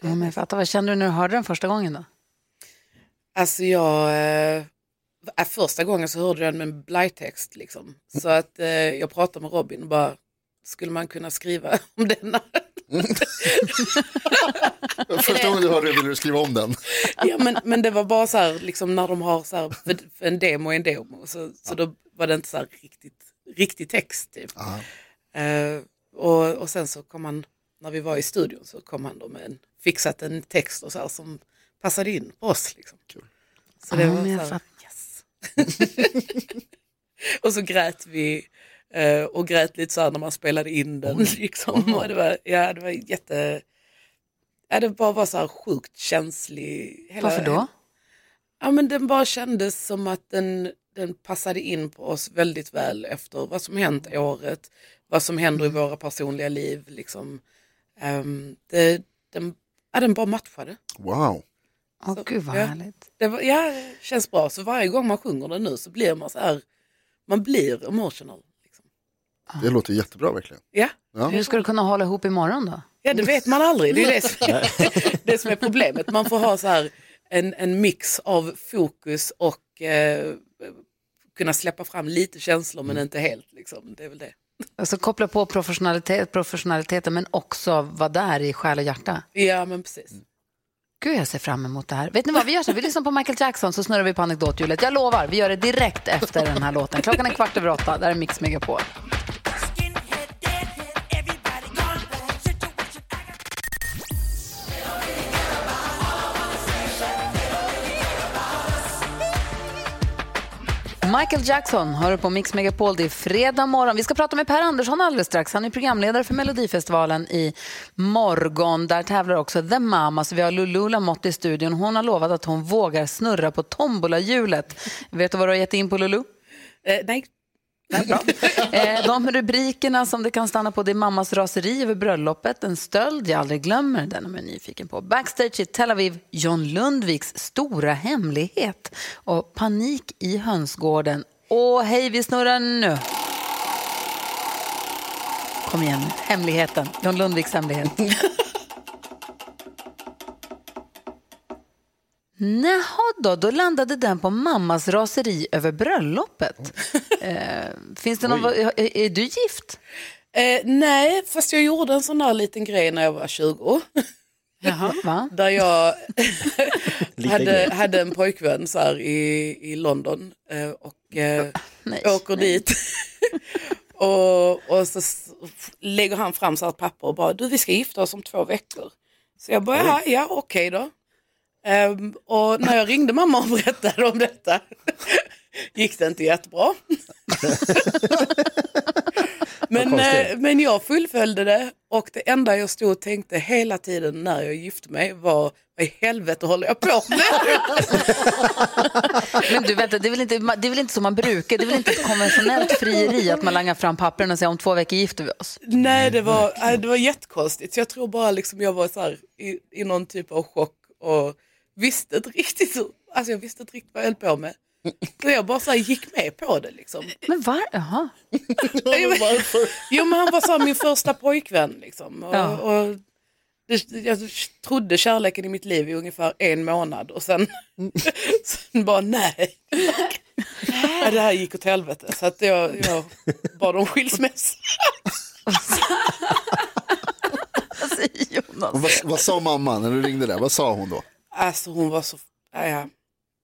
Ja, men jag fattar. Vad kände du när du hörde den första gången då? Alltså jag, eh, äh, första gången så hörde jag den med en blajtext liksom. Så att eh, jag pratade med Robin och bara, skulle man kunna skriva om denna? Första gången du hörde det ville du skriva om den. ja men, men det var bara så här, liksom när de har så här, för, för en demo är en demo, så, så då var det inte så här riktigt, riktig text typ. Eh, och, och sen så kom han, när vi var i studion så kom han då med en, fixat en text och så här som passade in på oss. Liksom. Så det Ja, var så här, yes. och så grät vi eh, och grät lite så här när man spelade in den. Liksom. Och det var, ja, det var jätte... Ja, det bara var så här sjukt känslig. Hela, Varför då? Ja, men den bara kändes som att den, den passade in på oss väldigt väl efter vad som hänt i året, vad som händer i våra personliga liv. Liksom. Ehm, det, den, ja, den bara matchade. Wow. Åh gud vad ja. härligt. Det var, ja, känns bra. Så varje gång man sjunger den nu så blir man så här, man blir emotional. Det låter jättebra verkligen. Ja, Ja. Hur ska du kunna hålla ihop imorgon då? ja det vet man aldrig. Det är det som, det som är problemet. Man får ha så här en, en mix av fokus och eh, kunna släppa fram lite känslor men inte helt. Liksom. Det är väl det. Alltså koppla på professionalitet, professionaliteten men också vara där i själ och hjärta. Ja, men precis. Gud, jag ser fram emot det här. Vet ni vad, vi gör så vi lyssnar på Michael Jackson så snurrar vi på anekdothjulet. Jag lovar, vi gör det direkt efter den här låten. Klockan är kvart över åtta, där är Mix Megapol. Michael Jackson hör på Mix Megapol. Det är fredag morgon. Vi ska prata med Per Andersson alldeles strax. Han är programledare för Melodifestivalen i morgon. Där tävlar också The Mamas. Vi har Lulu Lamotte i studion. Hon har lovat att hon vågar snurra på tombolahjulet. Vet du vad du har gett in på Lulu? Eh, nej, Eh, de rubrikerna som det kan stanna på det är mammas raseri över bröllopet, en stöld jag aldrig glömmer, den är man nyfiken på. Backstage i Tel Aviv, John Lundviks stora hemlighet och panik i hönsgården. Och hej, vi snurrar nu. Kom igen, hemligheten. John Lundviks hemlighet. Jaha då, då landade den på mammas raseri över bröllopet. Eh, finns det någon, är, är du gift? eh, nej, fast jag gjorde en sån där liten grej när jag var 20. Jaha. Va? Där jag hade, hade en pojkvän så här i, i London eh, och eh, Nej, åker dit. och, och så lägger han fram så här ett papper och bara, du vi ska gifta oss om två veckor. Så jag bara, ja, okej då. Ehm, och när jag ringde mamma och berättade om detta gick det inte jättebra. men, eh, men jag fullföljde det och det enda jag stod och tänkte hela tiden när jag gifte mig var vad i helvete håller jag på med? Men du, vänta, det är, väl inte, det är väl inte så man brukar, det är väl inte ett konventionellt frieri att man langar fram pappren och säger om två veckor gifter vi oss? Nej, det var, nej, det var jättekonstigt. Så jag tror bara liksom jag var så här, i, i någon typ av chock och visste inte riktigt, hur- alltså jag visste inte riktigt vad jag höll på med. Så jag bara så här, gick med på det liksom. Men var, jaha. Varför? Jo men han var så här, min första pojkvän liksom. Och, Ja. och det, jag trodde kärleken i mitt liv i ungefär en månad och sen, sen bara nej. Ja, det här gick åt helvete så att jag, jag bad om skilsmässa. Vad, vad sa mamma när du ringde där? Vad sa hon då? Alltså hon var så, ja,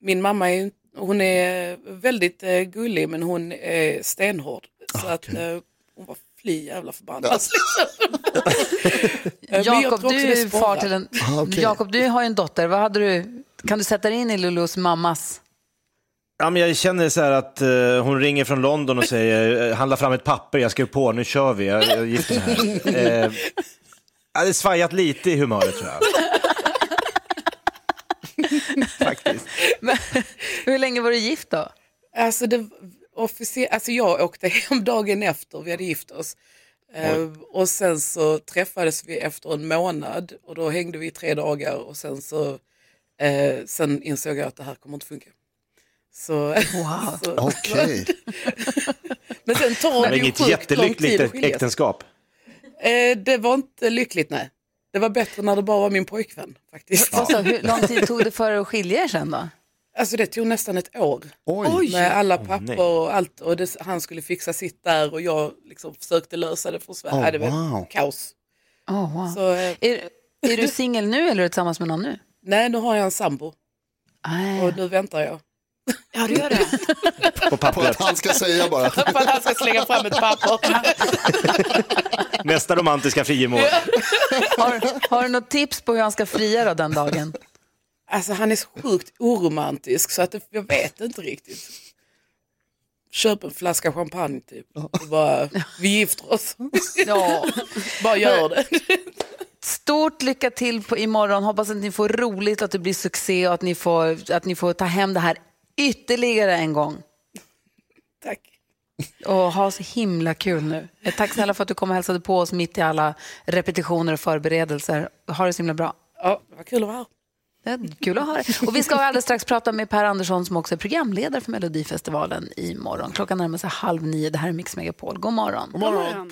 min mamma är, hon är väldigt eh, gullig men hon är stenhård. Så att eh, hon var fly jävla förbannad. liksom. Eh, Jakob, du, far till en, Ah, okej. Jakob, du har ju en dotter. Vad hade du, kan du sätta dig in i Lulus mammas Ja, men jag känner så här att eh, hon ringer från London och säger eh, handla fram ett papper, jag ska på, nu kör vi, jag, jag gifter mig här. Eh, det svajat lite i humöret tror jag. Faktiskt. Men, hur länge var du gift då? Alltså, det, alltså jag åkte hem dagen efter vi hade gift oss. Eh, och sen så träffades vi efter en månad och då hängde vi i tre dagar och sen så eh, sen insåg jag att det här kommer inte funka. Så, Wow. så, Okej. men sen tar Det det var ju inget sjukt lång tid jättelyckligt att äktenskap. Eh, det var inte lyckligt nej. Det var bättre när det bara var min pojkvän faktiskt. Sa, hur lång tid tog det för att skilja er sen då? Alltså det tog nästan ett år. Oj. Med alla papper och allt och det, han skulle fixa sitt där och jag liksom försökte lösa det för Sverige. Oh, det var wow. kaos. Oh, wow. Så, eh, är, är du singel nu eller är du tillsammans med någon nu? nej, nu har jag en sambo Ah, och nu väntar jag. Ja, du gör det. På På pappret. att han ska säga bara. För att han ska slänga fram ett papper. Nästa romantiska friemål. har, har du något tips på hur han ska fria då den dagen? Alltså han är så sjukt oromantisk så att det, jag vet inte riktigt. Köp en flaska champagne typ. Och bara, vi gifter oss. Ja. bara gör det. Stort lycka till på imorgon. Hoppas att ni får roligt, att det blir succé och att ni får, att ni får ta hem det här ytterligare en gång. Tack. Och ha så himla kul nu. Tack snälla för att du kom och hälsade på oss mitt i alla repetitioner och förberedelser. Ha det så himla bra. Ja, vad kul att vara här. Kul att höra. Och vi ska alldeles strax prata med Per Andersson som också är programledare för Melodifestivalen imorgon. Klockan närmar sig halv nio. Det här är Mix Megapol. God morgon. God morgon.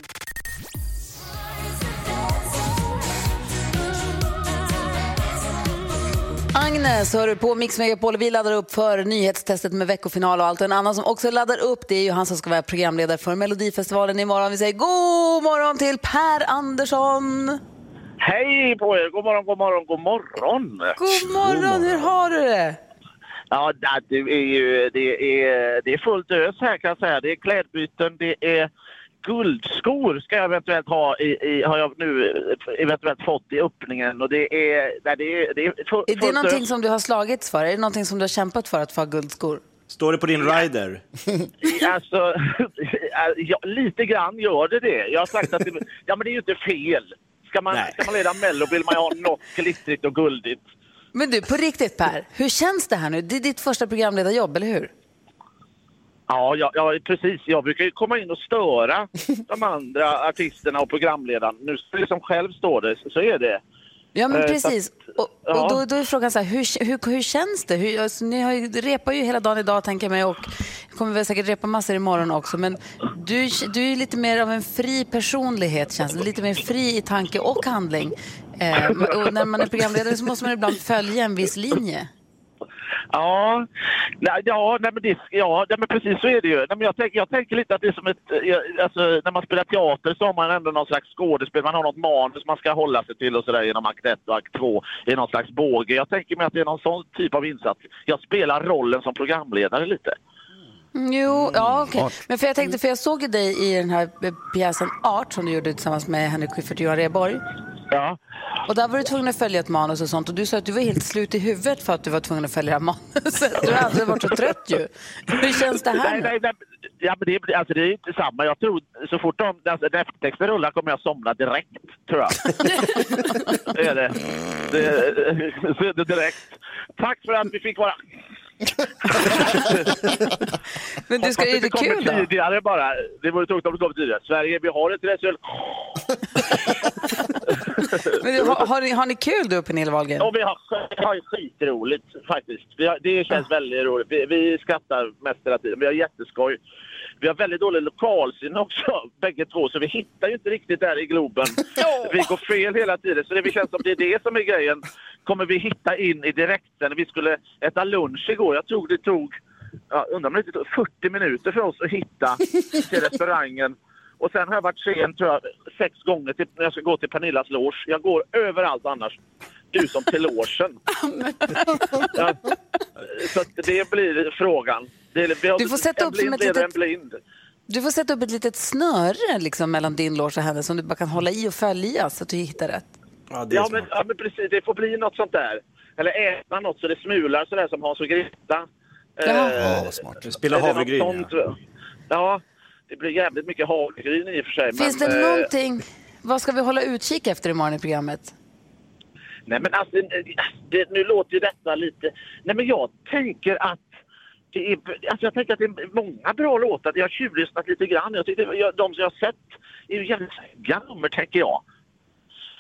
Agnes hör du på Mix Megapol. Vi laddar upp för nyhetstestet med veckofinal och allt. Och en annan som också laddar upp det är ju han som ska vara programledare för Melodifestivalen imorgon. Vi säger god morgon till Per Andersson. Hej på er! God morgon, god morgon, god morgon! God morgon, hur har du det? Ja, det är ju det är, det är fullt ös här kan jag säga. Det är klädbyten, det är guldskor ska jag eventuellt ha i, i har jag nu eventuellt fått i öppningen och det är, nej, det är, det är fu- Är det någonting ös. som du har slagits för? Är det någonting som du har kämpat för att få ha guldskor? Står det på din rider? Alltså, ja, lite grann gör det det. Jag har sagt att det, ja, men det är ju inte fel. Ska man, Nej. ska man leda Mello vill man ju ha något glittrigt och guldigt. Men du, på riktigt Per, hur känns det här nu? Det är ditt första programledarjobb, eller hur? Ja, ja, ja, precis. Jag brukar ju komma in och störa de andra artisterna och programledaren. Nu som själv står det, så är det. Ja, men Eh, precis. så Och, och ja. då, då är frågan så här, hur, hur, hur känns det? Hur, alltså, ni har ju, repar ju hela dagen idag, tänker jag mig, och kommer väl säkert repa massor imorgon också. Men du, du är lite mer av en fri personlighet, känns det. Lite mer fri i tanke och handling. Eh, och när man är programledare så måste man ibland följa en viss linje. Ja, nej, ja, nej, men det, ja nej, men precis så är det ju. Nej, men jag, tänker, jag tänker lite att det är som ett... eh, Alltså, när man spelar teater så har man ändå någon slags skådespel. Man har något manus man ska hålla sig till och sådär genom akt 1 och akt 2 i någon slags båge. Jag tänker mig att det är någon sån typ av insats. Jag spelar rollen som programledare lite. Mm, Jo, ja okej. Men för jag tänkte, för jag såg ju dig i den här eh, pjäsen Art som du gjorde tillsammans med Henrik Schyffert och Johan Rheborg. Ja. Och där var du tvungen att följa ett manus och sånt och du sa att du var helt slut i huvudet för att du var tvungen att följa det här manuset. Du har aldrig varit så trött ju. Hur känns det här Nej, nej, nej. Ja, men det, är- alltså, det är inte samma. Jag tror så fort de, alltså, eftertexten rullar kommer jag somna direkt, tror jag. det är det. det, det direkt. Tack för att vi fick vara... Men du ska, är det kul då? tidigare bara. Det vore tråkigt om det kom tidigare. Sverige, vi har ett resultat. Men du, har, har, ni, har ni kul du, Pernilla Wahlgren? Och vi har, vi har skitroligt faktiskt. Har, det känns väldigt roligt. Vi, vi skrattar mest hela tiden. Vi har jätteskoj. Vi har väldigt dålig lokalsinne också, bägge två, så vi hittar ju inte riktigt där i Globen. Vi går fel hela tiden, så det känns som det är det som är grejen. Kommer vi hitta in i direkten? Vi skulle äta lunch igår. Jag tror det tog, ja, undrar om det inte tog 40 minuter för oss att hitta till restaurangen. Och sen har jag varit sen, tror jag, sex gånger till, när jag ska gå till Pernillas loge. Jag går överallt annars. Du som till logen. ja, så det blir frågan. Det Du får sätta upp som ett litet-. Du får sätta upp ett litet snöre liksom, mellan din loge och hennes som du bara kan hålla i och följa så att du hittar rätt. Ja, Ja men, ja men precis, det får bli något sånt där. Eller äta något så det smular sådär som Hans och Greta Jaha. Eh, Ja, vad smart. Spela är det något havregryn, sånt? Ja, det blir jävligt mycket havregryn i och för sig. Finns men, det eh, någonting, vad ska vi hålla utkik efter imorgon i programmet? Nej men alltså, det, nu låter ju detta lite... Nej men jag tänker att det är, alltså jag tänker att det är många bra låtar. Jag har tjuvlyssnat lite grann. Jag tyckte, jag, de som jag har sett är ju jävligt snygga nummer, tänker jag.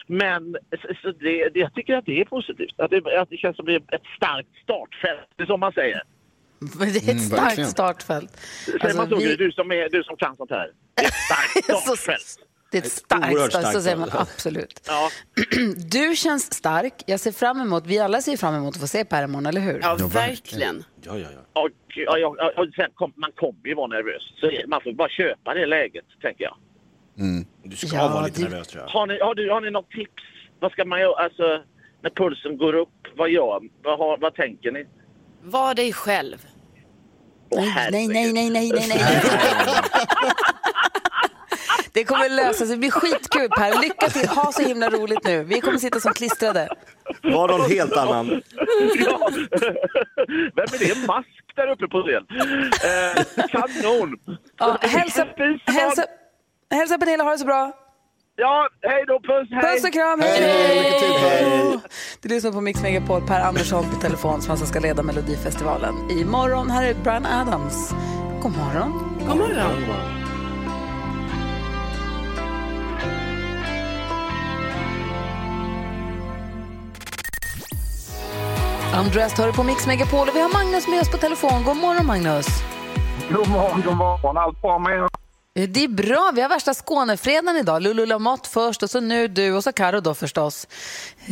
Men så, det, det, jag tycker att det är positivt. Att det, att det känns som det är ett starkt startfält, det är som man säger. Det är ett Mm, starkt verkligen. startfält. Säger Alltså, man så? vi- Du, som är, du som kan sånt här. Det är ett starkt startfält. Det är ett starkt, oerhört starkt, så starkt säger man starkt. absolut. Ja. Du känns stark. Jag ser fram emot, vi alla ser fram emot att få se Per imorgon, eller hur? Ja, verkligen. Ja, ja, ja. Och, ja, och sen kom, man kommer ju vara nervös. Så man får bara köpa det läget, tänker jag. Du ska Ja, vara lite det- nervös tror jag. Har ni, har, du, har ni något tips? Vad ska man göra? Alltså, när pulsen går upp, vad gör vad, har, vad tänker ni? Var dig själv. Åh, Nej, nej, nej, nej, nej, nej. Det kommer lösa sig, det blir skitkul Per. Lycka till, ha så himla roligt nu. Vi kommer sitta som klistrade. Var någon helt annan? ja. Vem är det? En mask där uppe på scen. Eh, kanon! Ja, hälsa, hälsa, hälsa Pernilla, ha det så bra. Ja, hej då, puss, hej! Puss och kram, hej! hej. Du lyssnar på Mix Megapol, Per Andersson på telefon som alltså ska leda Melodifestivalen. Imorgon, här är Brian Adams. God morgon. God morgon. Undressed hör du på Mix Megapol och vi har Magnus med oss på telefon. God morgon Magnus. God morgon, god morgon. Allt bra med er? Eh, Det är bra, vi har värsta Skånefredagen idag. Lulu Lamotte först och så nu du och så Karo då förstås.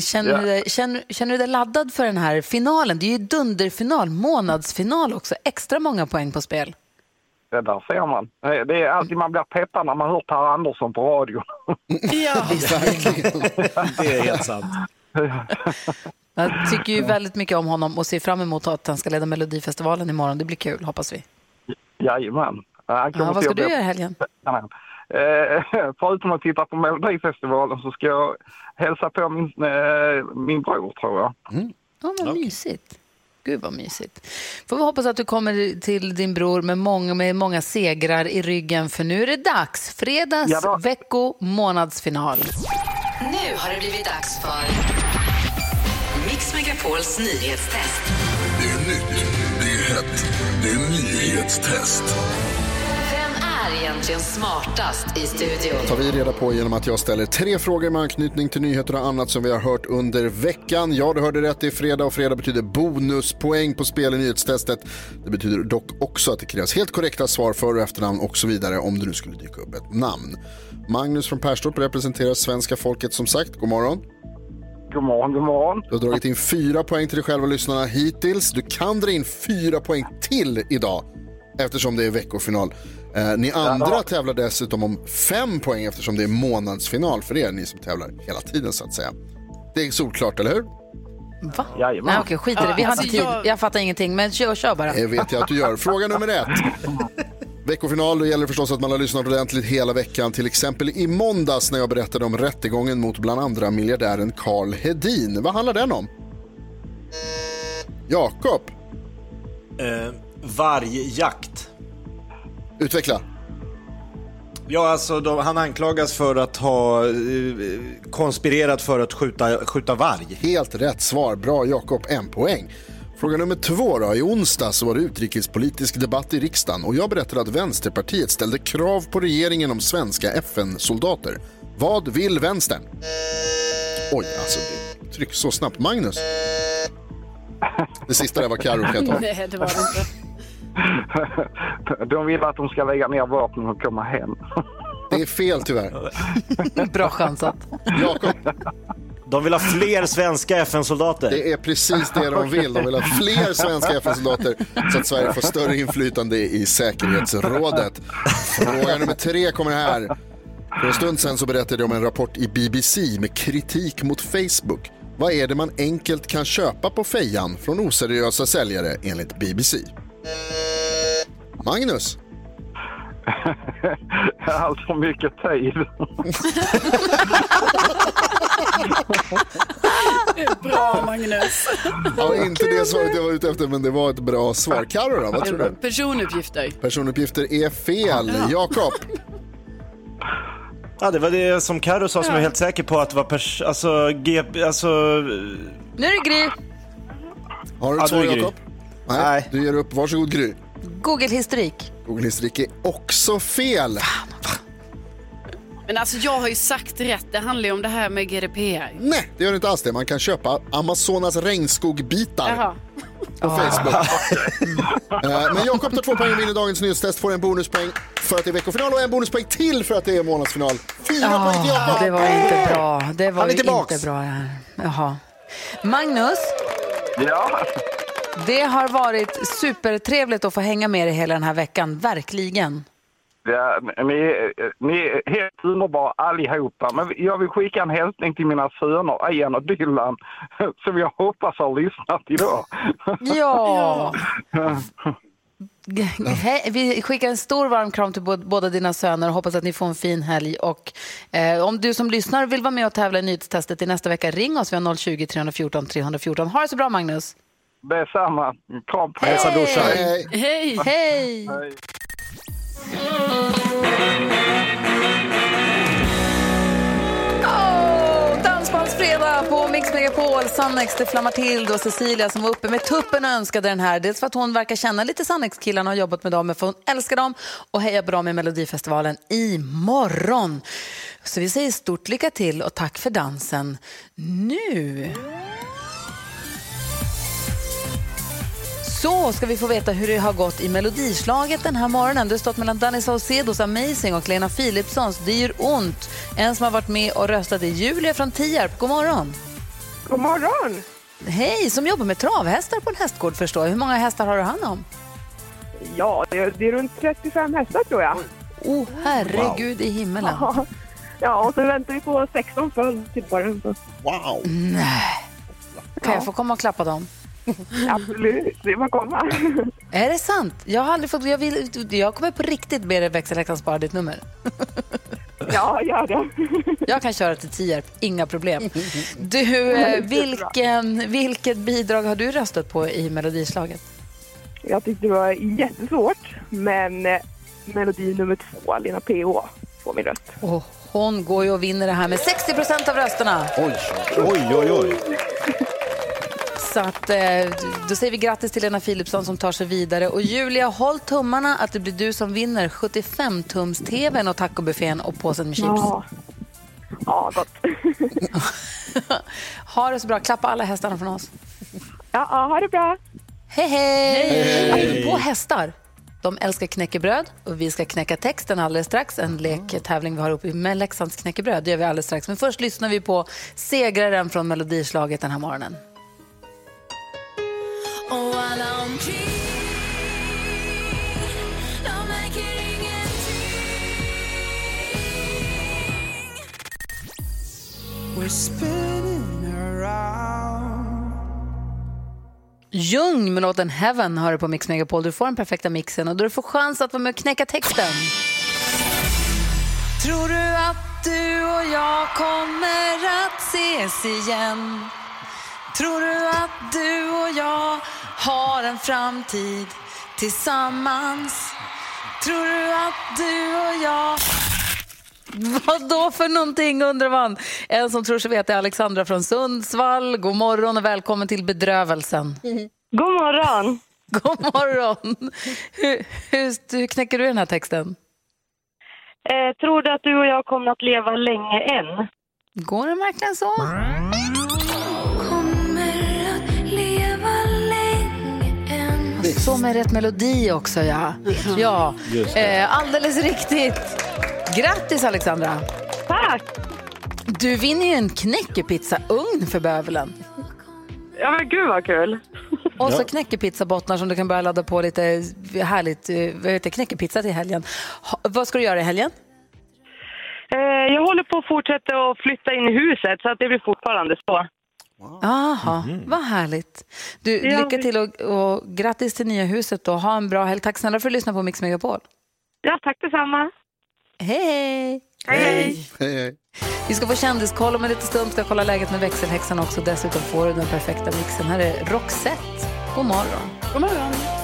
Känner, Ja. du dig, känner, känner du dig laddad för den här finalen? Det är ju dunderfinal, månadsfinal också. Extra många poäng på spel. Det där ser man. Det det är alltid man blir peppad när man hör Per Andersson på radio. Ja. Det är helt sant. Jag tycker ju väldigt mycket om honom och ser fram emot att han ska leda Melodifestivalen imorgon. Det blir kul, hoppas vi. Jajamän. Ja, vad ska du göra i helgen? Eh, förutom att titta på Melodifestivalen så ska jag hälsa på min, eh, min bror tror jag. Ja, vad mysigt. Gud vad mysigt. Får vi hoppas att du kommer till din bror med många, med många segrar i ryggen för nu är det dags. Fredags Ja vecko månadsfinal. Nu har det blivit dags för Megapols nyhetstest. Det är nytt, det är hett, det är nyhetstest. Vem är egentligen smartast i studion? tar vi reda på genom att jag ställer tre frågor med anknytning till nyheter och annat som vi har hört under veckan. Ja, du hörde rätt, det är fredag och fredag betyder bonuspoäng på spel i nyhetstestet. Det betyder dock också att det krävs helt korrekta svar, för och efternamn och så vidare om det nu skulle dyka upp ett namn. Magnus från Perstorp representerar svenska folket som sagt. God morgon. God morgon, god morgon. Du har dragit in fyra poäng till dig själv och lyssnarna hittills. Du kan dra in fyra poäng till idag eftersom det är veckofinal. Eh, ni andra Ja. tävlar dessutom om fem poäng eftersom det är månadsfinal för er, ni som tävlar hela tiden så att säga. Det är solklart, eller hur? Va? Jajamän. Nej, okej, skit i det. Vi hade alltså, tid. jag- Jag fattar ingenting, men kör, kör bara. Det vet jag att du gör. Fråga nummer ett. Veckofinal, då gäller det förstås att man har lyssnat ordentligt hela veckan. Till exempel i måndags när jag berättade om rättegången mot bland andra miljardären Carl Hedin. Vad handlar den om? Jakob, Eh, vargjakt. utveckla. Ja, alltså de, han anklagas för att ha eh, konspirerat för att skjuta, skjuta varg. Helt rätt svar. Bra Jakob, en poäng. Fråga nummer två då. I onsdag så var det utrikespolitisk debatt i riksdagen och jag berättade att Vänsterpartiet ställde krav på regeringen om svenska FN-soldater. Vad vill vänstern? Oj, alltså det trycks så snabbt. Magnus? Det sista där var Carro. Nej, det var det inte. De vill att de ska lägga ner vapnen och komma hem. Det är fel tyvärr. Bra chansat. Jakob? De vill ha fler svenska FN-soldater. Det är precis det de vill. De vill ha fler svenska FN-soldater så att Sverige får större inflytande i säkerhetsrådet. Fråga nummer tre kommer här. För en stund sedan så berättade jag om en rapport i BBC med kritik mot Facebook. Vad är det man enkelt kan köpa på fejan från oseriösa säljare enligt BBC? Magnus? Allt för mycket tid. Bra Magnus. Ja, inte det svaret jag var ute efter, men det var ett bra svar. Carro då, vad tror du? Personuppgifter. Personuppgifter är fel. Jakob? Ja, det var det som Karo sa som jag är helt säker på att det var pers... Alltså, G... Alltså... Nu är det Gry. Har du Ja, ett svar det Gry. Jakob? Nej, du ger upp. Varsågod Gry. Google-historik. Google-historik är också fel. Men alltså jag har ju sagt rätt, det handlar ju om det här med GDPR. Nej, det gör det inte alls det. Man kan köpa Amazonas regnskogbitar Jaha. på Facebook. Eh, Men Jakob tar två poäng och vinner dagens nyhetstest, får en bonuspoäng för att det är veckofinal och en bonuspoäng till för att det är månadsfinal. Fyra poäng till Jakob. det var inte bra. Det var Han är ju tillbaks. inte bra. det här. Jaha. Magnus, Ja, det har varit supertrevligt att få hänga med dig hela den här veckan. Verkligen. ja ni, ni är helt underbara allihopa. Men jag vill skicka en hälsning till mina söner Ian och Dylan som jag hoppas har lyssnat idag. Ja. Vi skickar en stor varm kram till bå- båda dina söner och hoppas att ni får en fin helg. Och, eh, om du som lyssnar vill vara med och tävla i nyhetstestet i nästa vecka, ring oss. Vi har 020 314 314. Ha det så bra, Magnus. Det är samma. Kram på. Hälsa brorsan. Hej. Hej! Hej! Oh, Dansbandsfredag på Mix Megapol. Sannex, det flammar till då. Cecilia som var uppe med tuppen och önskade den här. Dels för att hon verkar känna lite Sannex-killarna och har jobbat med dem, men för hon älskar dem och hejar på dem i Melodifestivalen imorgon. Så vi säger stort lycka till och tack för dansen. Nu så ska vi få veta hur det har gått i Melodislaget den här morgonen. Det har stått mellan Danny Saucedos Amazing och Lena Philipssons Det gör ont. En som har varit med och röstat är Julia från Tierp. God morgon. God morgon! Hej, som jobbar med travhästar på en hästgård förstår jag. Hur många hästar har du hand om? Ja, det är, det är runt 35 hästar tror jag. Oh, herregud i himmelen. Ja, ja och så väntar vi på 16 följd till våren. Wow. Nej. Kan jag få komma och klappa dem? Absolut, det är bara att komma. Är det sant? Jag har aldrig fått... Jag, vill, jag kommer på riktigt be dig växelhäxan spara ditt nummer. Ja, gör det. Jag kan köra till Tierp, inga problem. Du, eh, vilken, vilket bidrag har du röstat på i Melodislaget? Jag tyckte det var jättesvårt, men eh, melodi nummer två, Lena PH, får min röst. Och hon går ju och vinner det här med 60 procent av rösterna. Oj, Oj, oj, oj. Så att, eh, då säger vi grattis till Lena Philipsson som tar sig vidare. Och Julia, håll tummarna att det blir du som vinner 75-tums-tvn och tacobuffén och påsen med chips. Ja, ja gott. Ha det så bra. Klappa alla hästarna från oss. Ja, ja, ha det bra. Hej, hej! Hej. Apropå hästar. De älskar knäckebröd och vi ska knäcka texten alldeles strax. En lektävling vi har uppe med Leksands knäckebröd. Det gör vi alldeles strax. Men först lyssnar vi på segraren från Melodislaget den här morgonen. Och alla omkring De märker ingenting We're spinning around Jung med låten Heaven har du på Mix Megapol. Du får den perfekta mixen och du får chans att vara med och knäcka texten. Tror du att du och jag kommer att ses igen? Tror du att du och jag har en framtid tillsammans? Tror du att du och jag... Vad då för någonting undrar man? En som tror sig veta är Alexandra från Sundsvall. God morgon och välkommen till bedrövelsen. God morgon. God morgon. Hur, hur, hur knäcker du den här texten? Eh, tror du att du och jag kommer att leva länge än? Går den verkligen så? Än Så med rätt melodi också, ja. Ja, eh, alldeles riktigt. Grattis, Alexandra. Tack. Du vinner ju en knäckepizzaugn för bövelen. Ja, men gud vad kul. Och så knäckepizzabottnar som du kan börja ladda på lite härligt eh, vad heter, knäckepizza till helgen. Ha, vad ska du göra i helgen? Eh, jag håller på att fortsätta att flytta in i huset så att det blir fortfarande så. Aha, vad härligt. Du, Ja, lycka till och, och grattis till nya huset och ha en bra helg. Tack snälla för att du lyssnade på Mix Megapol. Ja, tack detsamma. Hej, hej! Hej. Hej, hej. Vi ska få kändiskoll om en liten stund. Ska kolla läget med växelhäxan också. Dessutom får du den perfekta mixen. Här är Roxette. God morgon. God morgon.